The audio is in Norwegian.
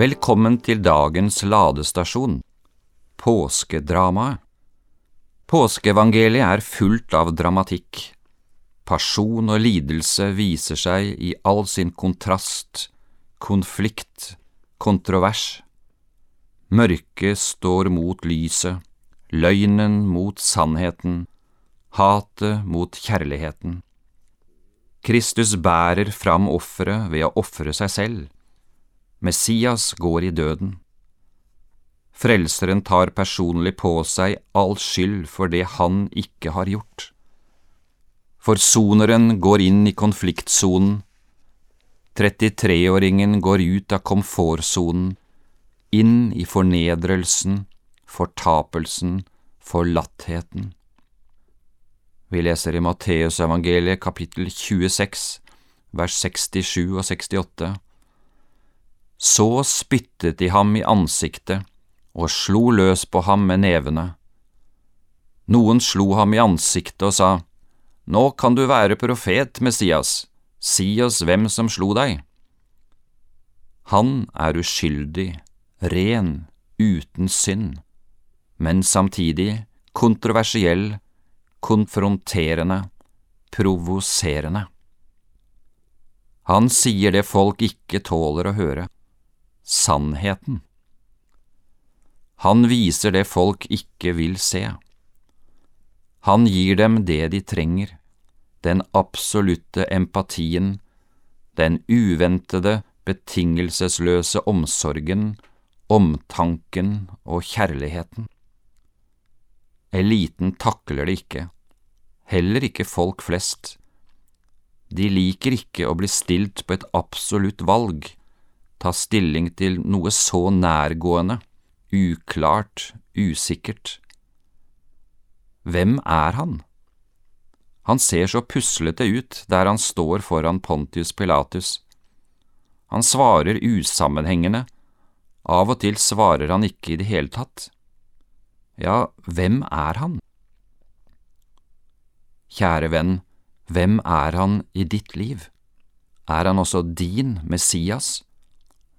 Velkommen til dagens ladestasjon, påskedramaet. Påskeevangeliet er fullt av dramatikk. Pasjon og lidelse viser seg i all sin kontrast, konflikt, kontrovers. Mørket står mot lyset, løgnen mot sannheten, hatet mot kjærligheten. Kristus bærer fram offeret ved å ofre seg selv. Messias går i døden. Frelseren tar personlig på seg all skyld for det han ikke har gjort. Forsoneren går inn i konfliktsonen. 33-åringen går ut av komfortsonen, inn i fornedrelsen, fortapelsen, forlattheten. Vi leser i Matteusevangeliet kapittel 26, vers 67 og 68. Så spyttet de ham i ansiktet og slo løs på ham med nevene. Noen slo ham i ansiktet og sa, Nå kan du være profet, Messias, si oss hvem som slo deg. Han er uskyldig, ren, uten synd, men samtidig kontroversiell konfronterende, provoserende. Han sier det folk ikke tåler å høre, sannheten. Han viser det folk ikke vil se. Han gir dem det de trenger, den absolutte empatien, den uventede, betingelsesløse omsorgen, omtanken og kjærligheten. Eliten takler det ikke, heller ikke folk flest. De liker ikke å bli stilt på et absolutt valg, ta stilling til noe så nærgående, uklart, usikkert. Hvem er han? Han ser så puslete ut der han står foran Pontius Pilatus. Han svarer usammenhengende, av og til svarer han ikke i det hele tatt. Ja, hvem er han? Kjære venn, hvem er han i ditt liv? Er han også din Messias,